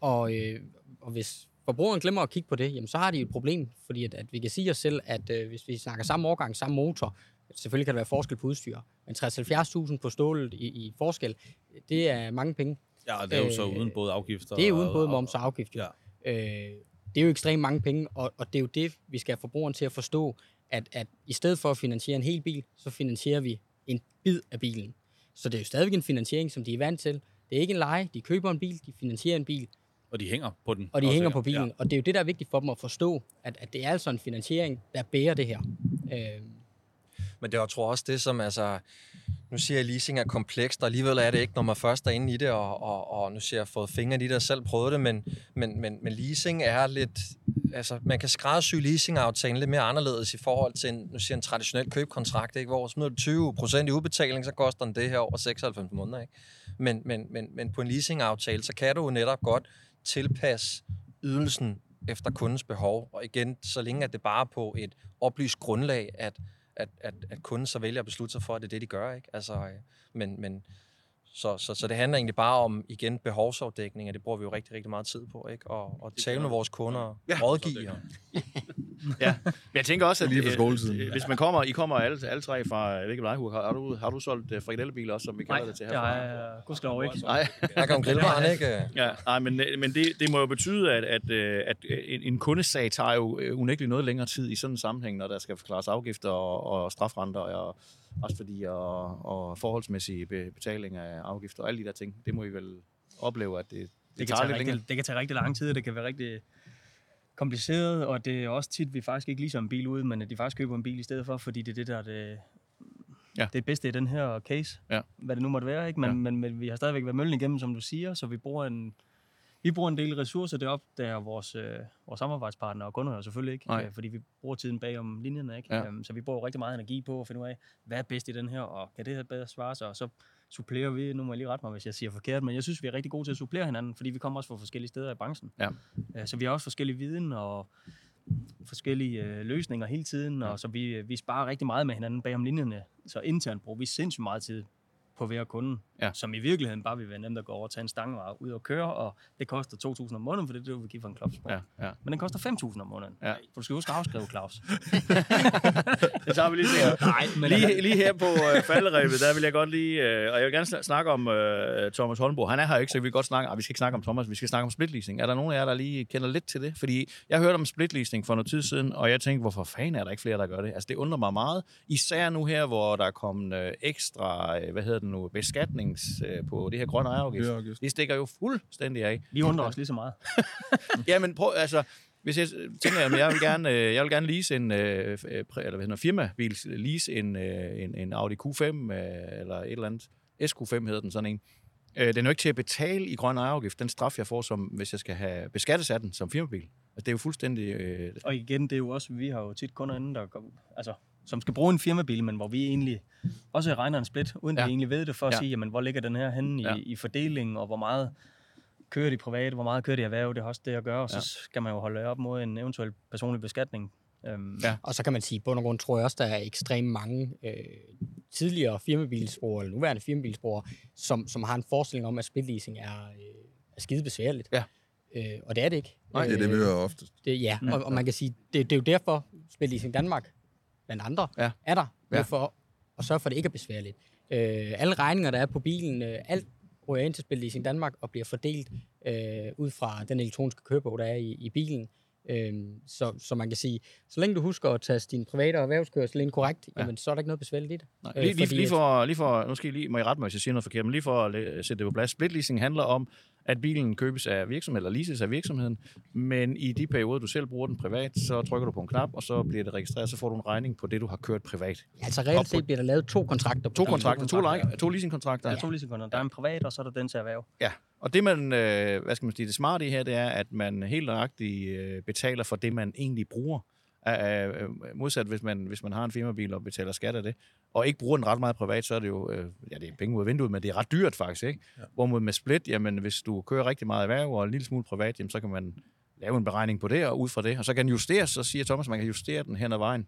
Og, øh, og hvis forbrugeren glemmer at kigge på det, jamen så har de et problem, fordi at, at vi kan sige os selv, at øh, hvis vi snakker samme årgang, samme motor, selvfølgelig kan der være forskel på udstyr, men 60-70.000 på stålet i, i forskel, det er mange penge. Ja, og det er jo så Øh, uden både afgifter Det er uden både moms og afgift. Jo. Ja. Øh, det er jo ekstremt mange penge, og, og det er jo det, vi skal have forbrugeren til at forstå, at, at i stedet for at finansiere en hel bil, så finansierer vi en bid af bilen. Så det er jo stadigvæk en finansiering, som de er vant til. Det er ikke en leje, de køber en bil, de finansierer en bil, Og de hænger på den. og de også, hænger på bilen. Ja. Og det er jo det, der er vigtigt for dem at forstå, at, at det er altså en finansiering, der bærer det her. Øh, Men det er, jeg tror også det, som altså... Nu siger jeg, at leasing er komplekst, og alligevel er det ikke, når man først er inde i det, og, og, og nu siger jeg, fået fingre i det og selv prøvet det, men, men, men, men leasing er lidt... Altså, man kan skræddersy leasingaftalen lidt mere anderledes i forhold til en, nu siger jeg, en traditionel købkontrakt, ikke? hvor smider du 20 procent i udbetaling, så koster den det her over 96 måneder. Ikke? Men, men, men, men på en leasingaftale, så kan du jo netop godt tilpasse ydelsen efter kundens behov, og igen, så længe at det bare er på et oplyst grundlag, at at, at, at kunden så vælger at beslutte sig for, at det er det, de gør. Ikke? Altså, øh, men, men, så, så, så det handler egentlig bare om, igen, behovsafdækning, og det bruger vi jo rigtig, rigtig meget tid på. Ikke? Og, og tale med vores kunder og Ja. rådgive. Ja, men jeg tænker også, at Lige fra øh, øh, hvis man kommer, I kommer alle, alle tre fra, jeg ved ikke, dig, har, har, du, har du solgt uh, frikadellebiler også, som vi kalder Nej, det til herfra? har jeg gudskelov ikke. Nej. Snakker om grillbaren, ikke? Ja, nej, men, men det, det må jo betyde, at, at, at en, en kundesag tager jo unægteligt noget længere tid i sådan en sammenhæng, når der skal forklares afgifter og, og strafrenter og restværdi og, og forholdsmæssige be- betaling af afgifter og alle de der ting. Det må I vel opleve, at det, det, det, kan tage lidt rigtig, det kan tage rigtig lang tid, og det kan være rigtig kompliceret, og det er også tit, vi faktisk ikke leaser en bil ud, men at de faktisk køber en bil i stedet for, fordi det er det, der er det, Ja. det bedste i den her case. Ja. Hvad det nu måtte være, ikke? Men, ja. men, men vi har stadigvæk været møllen igennem, som du siger, så vi bruger en, vi bruger en del ressourcer derop, der vores, øh, vores samarbejdspartnere og kunder selvfølgelig ikke, Nej. øh, fordi vi bruger tiden bag om linjerne, ikke? Ja. Øhm, så vi bruger rigtig meget energi på at finde ud af, hvad er bedst i den her, og kan det her bedre svare sig, og så supplerer vi, nu må jeg lige rette mig, hvis jeg siger forkert, men jeg synes, vi er rigtig gode til at supplere hinanden, fordi vi kommer også fra forskellige steder i branchen. Ja. Øh, Så vi har også forskellige viden og forskellige øh, løsninger hele tiden, og så vi, vi sparer rigtig meget med hinanden bag om linjerne. Så internt bruger vi sindssygt meget tid på hver kunde, Ja. som i virkeligheden bare vil være nemt at gå over og tage en stange og ud og køre, og det koster 2.000 om måneden, for det er det, vi giver for en klopsport. Ja, ja. Men den koster 5.000 om måneden. Ja. For du skal huske at afskrive, Claus. Det tager vi lige senere. Nej, men lige, lige her på øh, falderæbet, der vil jeg godt lige... Øh, og jeg vil gerne sn- snakke om øh, Thomas Holmbo. Han er her ikke, så vi vil godt snakke... Ah, vi skal ikke snakke om Thomas, vi skal snakke om splitleasing. Er der nogen af jer, der lige kender lidt til det? Fordi jeg hørte om splitleasing for noget tid siden, og jeg tænkte, hvorfor fanden er der ikke flere, der gør det? Altså, det undrer mig meget. Især nu her, hvor der er kommet øh, ekstra, øh, hvad hedder det nu, beskatnings øh, på det her grønne ejerafgift. Miljøafgift. Det stikker jo fuldstændig af. vi undrer os lige så meget. Jamen prøv, altså, hvis jeg tænker, at jeg vil gerne, øh, jeg vil gerne lease en, øh, øh, eller hvad hedder det, firmabil, lease en, en, en Audi Q5, øh, eller et eller andet, SQ5 hedder den sådan en. Den er jo ikke til at betale i grøn ejerafgift, den straf, jeg får, som, hvis jeg skal have beskattes af den som firmabil. Altså, det er jo fuldstændig... Øh, Og igen, det er jo også, vi har jo tit kunder inde, der går, altså, som skal bruge en firmabil, men hvor vi egentlig også regner en split, uden ja. De egentlig ved det, for at Ja. sige, jamen, hvor ligger den her henne i, Ja. i fordelingen, og hvor meget kører de private, hvor meget kører de erhverv, det har også det at gøre, og så Ja. skal man jo holde op mod en eventuel personlig beskatning. Øhm, Ja. Og så kan man sige, at bund og grund tror jeg også, der er ekstremt mange øh, tidligere firmabilsbrugere, eller nuværende firmabilsbrugere, som, som har en forestilling om, at splitleasing er, øh, er skide besværligt. Ja. Øh, og det er det ikke. Nej, det er det, vi hører ofte. Det, ja, og, og man kan sige, det, det er jo derfor, Splitleasing Danmark, blandt andre, Ja. er der, Ja. for at sørge for, at det ikke er besværligt. Øh, alle regninger, der er på bilen, øh, alt ryger ind til Splitleasing Danmark og bliver fordelt øh, ud fra den elektroniske kørebog, der er i, i bilen. Øh, så, så man kan sige, så længe du husker at tage din private og erhvervskørsel ind korrekt, Ja. ja. jamen, så er der ikke noget besværligt i det. Nej, Øh, lige, lige, fordi lige, for, lige for, nu skal I lige, må I rette mig, hvis jeg siger noget forkert, men lige for at sætte det på plads. Splitleasing handler om, at bilen købes af virksomheden, eller leases af virksomheden, men i de perioder, du selv bruger den privat, så trykker du på en knap, og så bliver det registreret, så får du en regning på det, du har kørt privat. Altså reelt set bliver der lavet to kontrakter. på To kontrakter, to, le- to leasingkontrakter. Der er to leasingkunder. Der er en privat, og så er der den til erhverv. Ja, og det man, øh, hvad skal man sige, det smarte i her, det er, at man helt nøjagtigt øh, betaler for det, man egentlig bruger. Er, modsat hvis man, hvis man har en firmabil og betaler skat af det, og ikke bruger den ret meget privat, så er det jo, øh, ja, det er penge ud af vinduet, men det er ret dyrt faktisk, ikke? Ja. Hvorimod med split, jamen hvis du kører rigtig meget erhverv og en lille smule privat, jamen så kan man lave en beregning på det, og ud fra det, og så kan den justeres, så siger Thomas, man kan justere den hen ad vejen.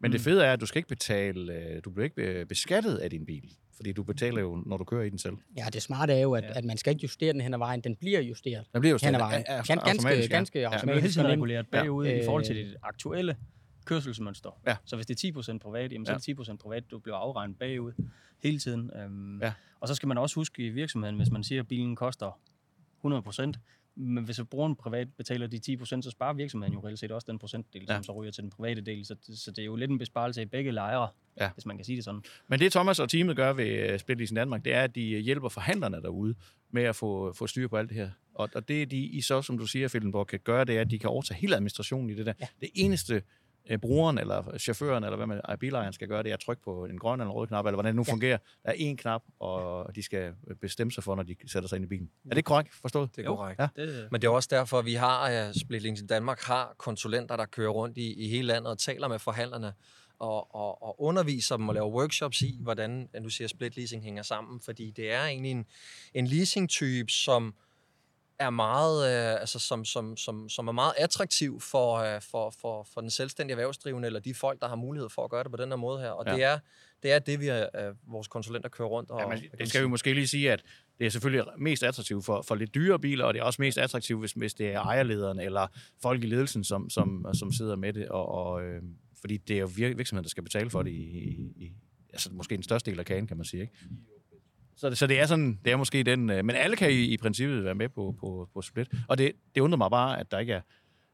Men mm. det fede er, at du skal ikke betale, øh, du bliver ikke øh, beskattet af din bil, fordi du betaler jo, når du kører i den selv. Ja, det smarte er jo, at, ja. at man skal ikke justere den hen ad vejen. Den bliver justeret Den bliver jo hen ad vejen. Ja, ja, Gan- ganske, automatisk, ja. ganske Ja. Man er automatisk. hele tiden reguleret bagud Ja. i forhold til Øh, dit aktuelle kørselsmønster. Ja. Så hvis det er 10% privat, jamen, så er det 10% privat, du bliver afregnet bagud hele tiden. Øhm, Ja. Og så skal man også huske i virksomheden, hvis man siger, at bilen koster 100%, men hvis brugeren privat betaler de 10%, så sparer virksomheden jo reelt set også den procentdel, Ja. som så ryger til den private del. Så, så det er jo lidt en besparelse i begge lejre, Ja. hvis man kan sige det sådan. Men det Thomas og teamet gør ved øh, Split Leasing Danmark, det er, at de hjælper forhandlerne derude med at få, få styr på alt det her. Og, og det, de I så, som du siger, Fildenborg, kan gøre, det er, at de kan overtage hele administrationen i det der. Ja. Det eneste, øh, brugeren eller chaufføren, eller hvad man, øh, bilejeren skal gøre, det er at trykke på en grøn eller en rød knap, eller hvordan det nu ja. fungerer. Der er én knap, og de skal bestemme sig for, når de sætter sig ind i bilen. Er det korrekt forstået? Det er korrekt. Ja. Det, Men det er også derfor, at vi har, uh, Split Links i Danmark har konsulenter, der kører rundt i, i hele landet og taler med forhandlerne og, og, og underviser dem og laver workshops i, hvordan du siger, split leasing hænger sammen. Fordi det er egentlig en, en leasing-type, som er meget, øh, altså som, som, som, som er meget attraktiv for, øh, for, for, for den selvstændige erhvervsdrivende, eller de folk, der har mulighed for at gøre det på den her måde her. Og Ja. det, er, det er det, vi er, øh, vores konsulenter kører rundt. Og, Ja, men det skal vi måske lige sige, at det er selvfølgelig mest attraktivt for, for lidt dyre biler, og det er også mest attraktivt, hvis, hvis det er ejerlederen eller folk i ledelsen, som, som, som sidder med det. Og, og, øh, fordi det er jo vir- virksomheden, der skal betale for det i, i, i altså måske den største del af kagen, kan man sige. Ikke? Så, det- så det er sådan, det er måske den, øh, men alle kan i, i princippet være med på, på, på split. Og det, det undrer mig bare, at der ikke er,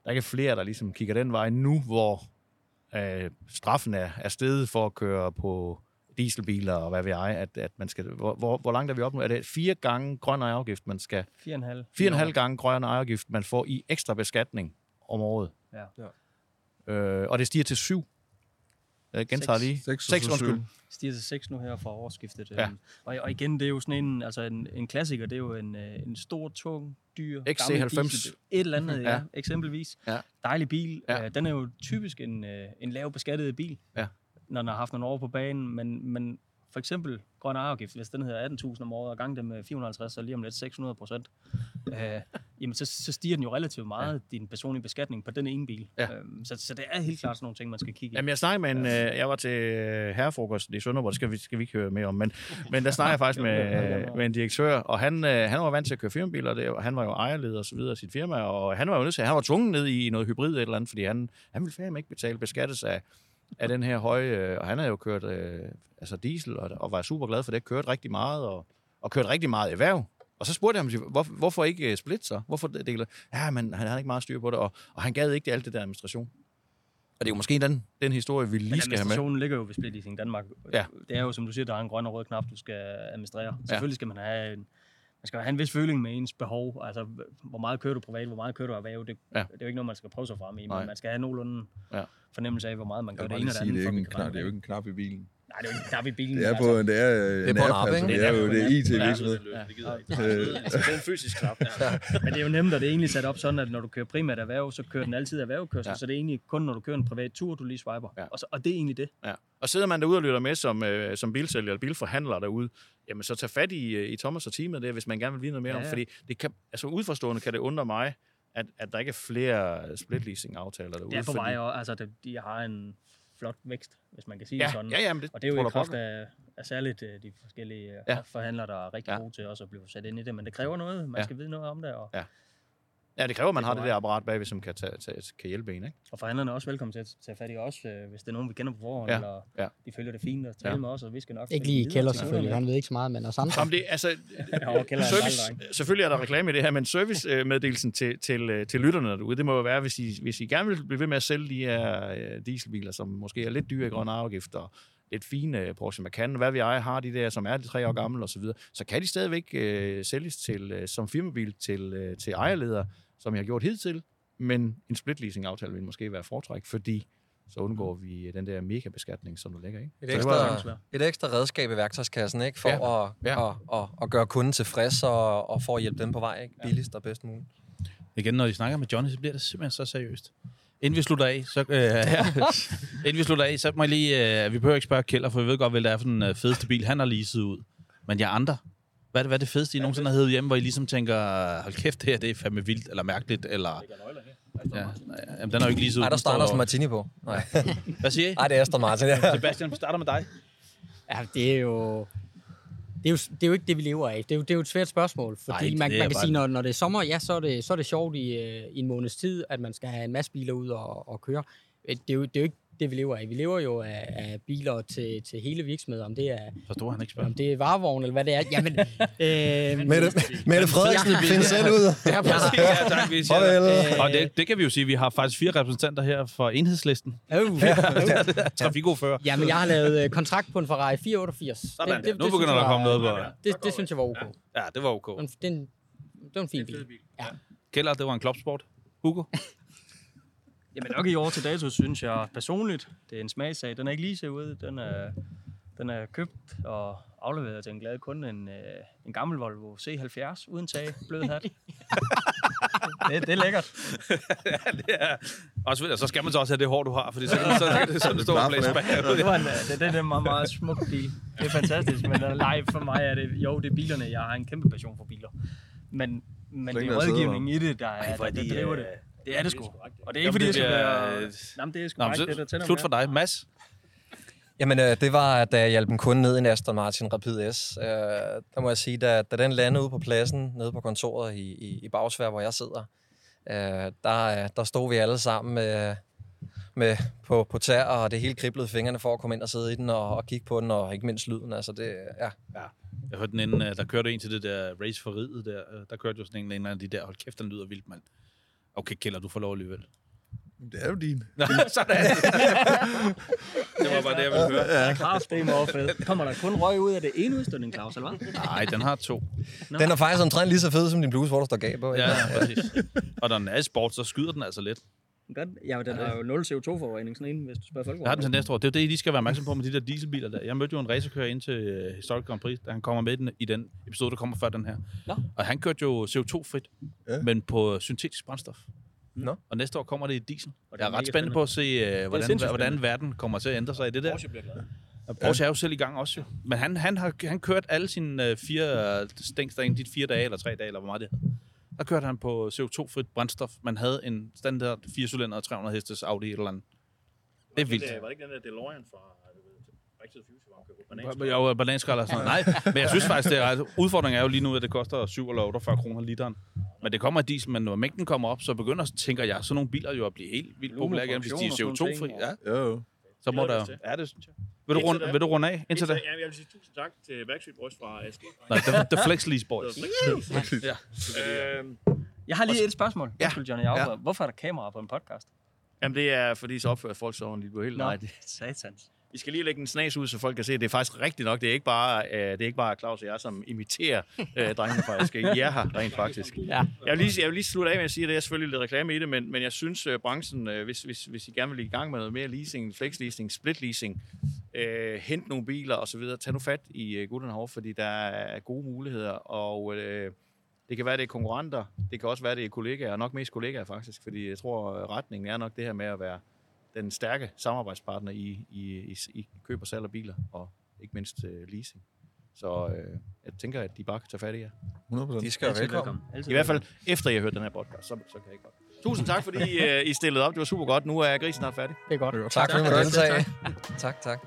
der ikke er flere, der ligesom kigger den vej nu, hvor øh, straffen er, er steget for at køre på dieselbiler og hvad ved jeg, at, at man skal, hvor, hvor, hvor langt er vi op nu? Er det fire gange grøn ejerafgift, man skal, 4,5. fire og en halv gange grøn ejerafgift, man får i ekstra beskatning om året. Ja. Øh, og det stiger til syv. Jeg gentager Seks. lige. Seks og Seks, undskyld. Stiger til 6 nu her fra årsskiftet. Ja. Øhm, Og, og igen, det er jo sådan en, altså en, en klassiker, det er jo en, øh, en stor, tung, dyr, gammel XC90. diesel. Et eller andet, ja, Ja. eksempelvis. Ja. Dejlig bil. Ja. Ja. den er jo typisk en, øh, en lav beskattet bil, Ja. når den har haft nogle år på banen, men, men for eksempel grøn ejerafgift, hvis den hedder 18.000 om året, og gang det med 450, så lige om lidt 600 procent, øh, jamen så, så stiger den jo relativt meget, ja. din personlige beskatning på den ene bil. Ja. Øhm, så, så det er helt klart sådan nogle ting, man skal kigge i. Jamen, jeg snakkede med en, øh, jeg var til øh, herrefrokost i Sønderborg, det skal vi, skal vi ikke høre mere om, men, men der snakkede jeg faktisk med, med en direktør, og han, øh, han var vant til at køre firmabiler, og det, og han var jo ejerleder og så videre af sit firma, og han var jo nødt til, han var tvunget ned i noget hybrid eller andet, fordi han, han ville fandme ikke betale beskattes af, af den her høje, øh, og han havde jo kørt øh, altså diesel, og, og var super glad for det, kørt rigtig meget, og, og kørt rigtig meget erhverv. Og så spurgte jeg ham, hvor, hvorfor ikke øh, split så? Hvorfor deler? Ja, men han havde ikke meget styr på det, og, og han gad ikke alt det der administration. Og det er jo måske den, den historie, vi lige skal have med. administrationen ligger jo ved Split Leasing Danmark. Ja. Det er jo, som du siger, der er en grøn og rød knap, du skal administrere. Ja. Selvfølgelig skal man have en, man skal have en vis føling med ens behov. Altså, hvor meget kører du privat, hvor meget kører du erhverv. Det, Ja. det er jo ikke noget, man skal prøve sig frem i, Nej. men man skal have nogenlunde Ja. fornemmelse af, hvor meget man gør det ene og det andet. det er, ikke en knap, det er jo ikke en knap i bilen. Nej, det er jo ikke en knap i bilen. Det er altså. på en, det er, Det er på en app, app, altså, ikke? det er jo det IT-virksomhed. Ja. Altså, det er en fysisk knap. Men det er jo nemt, og det er egentlig sat op sådan, at når du kører primært erhverv, så kører den altid erhvervkørsel, Ja. så det er egentlig kun, når du kører en privat tur, du lige swiper. Ja. Og, så, og det er egentlig det. Ja. Og sidder man derude og lytter med som, øh, som bilsælger eller bilforhandler derude, jamen så tag fat i, øh, i Thomas og teamet der, hvis man gerne vil vide noget mere Ja, om. Fordi det kan, altså udforstående kan det undre mig, at, at der ikke er flere split leasing aftaler derude. Det er på fordi, vej, og altså, det, de har en flot vækst, hvis man kan sige Ja, det sådan. ja, ja, men det, Og det er jo i kraft af, af særligt øh, de forskellige Ja. ja. forhandlere, der er rigtig Ja. gode til også at blive sat ind i det. Men det kræver noget. Man ja. skal vide noget om det. Og, Ja. Ja, det kræver, at man har det der apparat bagved, som kan, tage, tage, kan hjælpe en, ikke? og forhandlerne er også velkommen til at tage fat i os, øh, hvis det er nogen, vi kender på forhånd, Ja. eller Ja. de følger det fint og tale Ja. med os, og vi skal nok... Ikke lige i kælder selvfølgelig, han ved ikke så meget, men os andre. Jamen, det, altså, og er service, selvfølgelig er der reklame i det her, men servicemeddelelsen til, til, øh, til lytterne derude, det må jo være, hvis I, hvis I gerne vil blive ved med at sælge de her øh, dieselbiler, som måske er lidt dyre i grønne afgifter, og lidt fine øh, Porsche Macan, hvad vi ejer, har de der, som er de tre år gamle og så videre, så kan de stadigvæk øh, sælges til, øh, som firmabil til, øh, til ejerledere, som jeg har gjort hidtil, men en split leasing aftale vil måske være foretræk, fordi så undgår vi den der mega beskatning, som du lægger i. Et Så det var- ekstra, et ekstra redskab i værktøjskassen, ikke? For Ja. at, Ja. At, at, at, gøre kunden tilfreds og, og for at hjælpe dem på vej, ikke? Billigst og bedst muligt. Igen, når de snakker med Johnny, så bliver det simpelthen så seriøst. Inden vi slutter af, så, øh, ja, inden vi slutter af, så må jeg lige... Øh, vi behøver ikke spørge Kjeld, for vi ved godt, hvad det er for den øh, fedeste bil, han har leaset ud. Men jeg andre, hvad er det, hvad er det fedeste, I nogensinde har hævet hjemme, hvor I ligesom tænker, hold kæft, det her det er fandme vildt, eller mærkeligt, eller... Ja, jamen, den er jo ikke leaset ud. Nej, der står- Anders Martini på. Nej, Hvad siger I? Ej, det er Aston Martin, ja. Sebastian, vi starter med dig. Ja, det er jo... Det er, jo, det er jo ikke det, vi lever af. Det er jo, det er jo et svært spørgsmål, fordi Nej, Nej, man, man kan bare- sige, når, når det er sommer, ja, så er det, så er det sjovt i, øh, i en måneds tid, at man skal have en masse biler ud og, og køre. Øh, Det er, jo, det er jo ikke det, vi lever af. Vi lever jo af, af biler til, til hele virksomheder, om det er, Forstår han ikke om spørgsmål? det er varevogn, eller hvad det er. Jamen, øh, Mette, Mette Frederiksen, find selv ud. Ja, præcis. Ja, tak, vi siger Farvel. det. Og det, det kan vi jo sige, vi har faktisk fire repræsentanter her for enhedslisten. Øh, Trafikordfører. Jamen, jeg har lavet øh, kontrakt på en Ferrari 488. Sådan der. Nu synes begynder der at komme noget på. Det, det synes jeg var okay. Ja, det var ok. Det var en, det er en, det var en fin bil. Ja. Keller, det var en klopsport. Hugo? Jamen nok i år til dato, synes jeg personligt, det er en smagsag. Den er ikke lige så ud. Den er, den er købt og afleveret til en glad kunde. En, øh, en gammel Volvo C70 uden tag, blød hat. det, det er lækkert. ja, det er... Også, og så skal man så også have det hår, du har, fordi så, så, så, så, så det står og blæser bagud. Det, var en, det, det er en meget, meget smuk bil. Det er fantastisk, men uh, nej, for mig er det, jo, det er bilerne. Jeg har en kæmpe passion for biler. Men, men det er der rådgivningen i det, der, er, er der, de, der driver øh, det. Det er det sgu. Og det er Jamen, ikke fordi, det jeg skal være... Jamen, det er sgu Nå, det, der så, tænder slut for dig. Mads? Jamen, øh, det var, da jeg hjalp en kunde ned i en Aston Martin Rapid S. Øh, der må jeg sige, da, da den landede ude på pladsen, nede på kontoret i, i, i Bagsvær, hvor jeg sidder, øh, der, øh, der stod vi alle sammen med, med på, på tær, og det hele kriblede fingrene for at komme ind og sidde i den og, og kigge på den, og ikke mindst lyden. Altså, det, ja. Jeg hørte den inden, øh, der kørte en til det der race for riget der. øh, Der kørte jo sådan en, en af de der, hold kæft, den lyder vildt, mand. Okay, Keller, du får lov alligevel. Det er jo din. Nå, sådan. det var bare det, jeg ville høre. Ja, Claus, det er meget fedt. Kommer der kun røg ud af det ene udstødning, Claus, eller hvad? Nej, den har to. Den er faktisk omtrent lige så fed som din bluse, hvor der står gab på. ikke? Ja, præcis. Og når den er i sport, så skyder den altså lidt. Godt. Ja, men den har jo 0 CO2-forurening, sådan en, hvis du spørger folk. Jeg har den til næste år. Det er jo det, de skal være opmærksom på med de der dieselbiler der. Jeg mødte jo en racerkører ind til uh, Historic Grand Prix, da han kommer med i den, i den episode, der kommer før den her. Nå. Og han kørte jo CO2-frit, Ja. men på syntetisk brændstof. Nå. Og næste år kommer det i diesel. Og det Jeg er er ret spændt på at se, uh, hvordan, hvordan spændende. verden kommer til at ændre sig i det der. Porsche bliver glad. Og Porsche er jo selv i gang også jo. Men han, han har han kørt alle sine uh, fire uh, stængs derinde, de fire dage eller tre dage, eller hvor meget det er. Der kørte han på CO2-frit brændstof. Man havde en standard 4 cylinder 300 hestes Audi eller andet. Det er vildt. Det var det ikke den der DeLorean fra? Jo, bananskrald og sådan noget. Nej, men jeg synes faktisk, det er, udfordringen er jo lige nu, at det koster 7 eller 48 kroner literen. Men det kommer af diesel, men når mængden kommer op, så begynder, tænker jeg, sådan nogle biler jo at blive helt vildt populære igen, hvis de er Produktion og sådan CO2-fri. nogle Ja, Jo, jo. Så må der. Ja, det synes jeg. Vil du, runde, vil du runde af indtil da? Ja, jeg vil sige tusind tak til Backstreet Boys fra ASG. Nej, the, the Flex Lease Boys. Ja. Øhm, Jeg har lige et spørgsmål. Ja. Johnny. Jeg ja. Hvorfor er der kamera på en podcast? Jamen, det er fordi, så opfører folk sig ordentligt. Du er helt nej. Det- satans. Vi skal lige lægge en snas ud, så folk kan se, at det er faktisk rigtigt nok. Det er ikke bare, øh, det er ikke bare Claus og jeg, som imiterer øh, drengene fra ASG. I er her rent faktisk. Ja. Jeg vil, lige, jeg vil lige slutte af med at sige, at det er selvfølgelig lidt reklame i det, men, men jeg synes, øh, branchen, øh, hvis, hvis, hvis I gerne vil i gang med noget mere leasing, flex leasing, split leasing, øh, hent nogle biler osv., tag nu fat i øh, herovre, fordi der er gode muligheder, og øh, det kan være, det er konkurrenter, det kan også være, det er kollegaer, og nok mest kollegaer faktisk, fordi jeg tror, øh, retningen er nok det her med at være den stærke samarbejdspartner i, i, i, i køb og salg af biler, og ikke mindst øh, leasing. Så øh, jeg tænker, at de bare kan tage fat i jer. 100%. De skal være velkommen. Altid I hvert fald efter jeg har hørt den her podcast, så, så kan jeg godt. Tusind tak, fordi øh, I stillede op. Det var super godt. Nu er grisen snart færdig. Det er godt. Tak for at Tak. deltage. Tak, tak.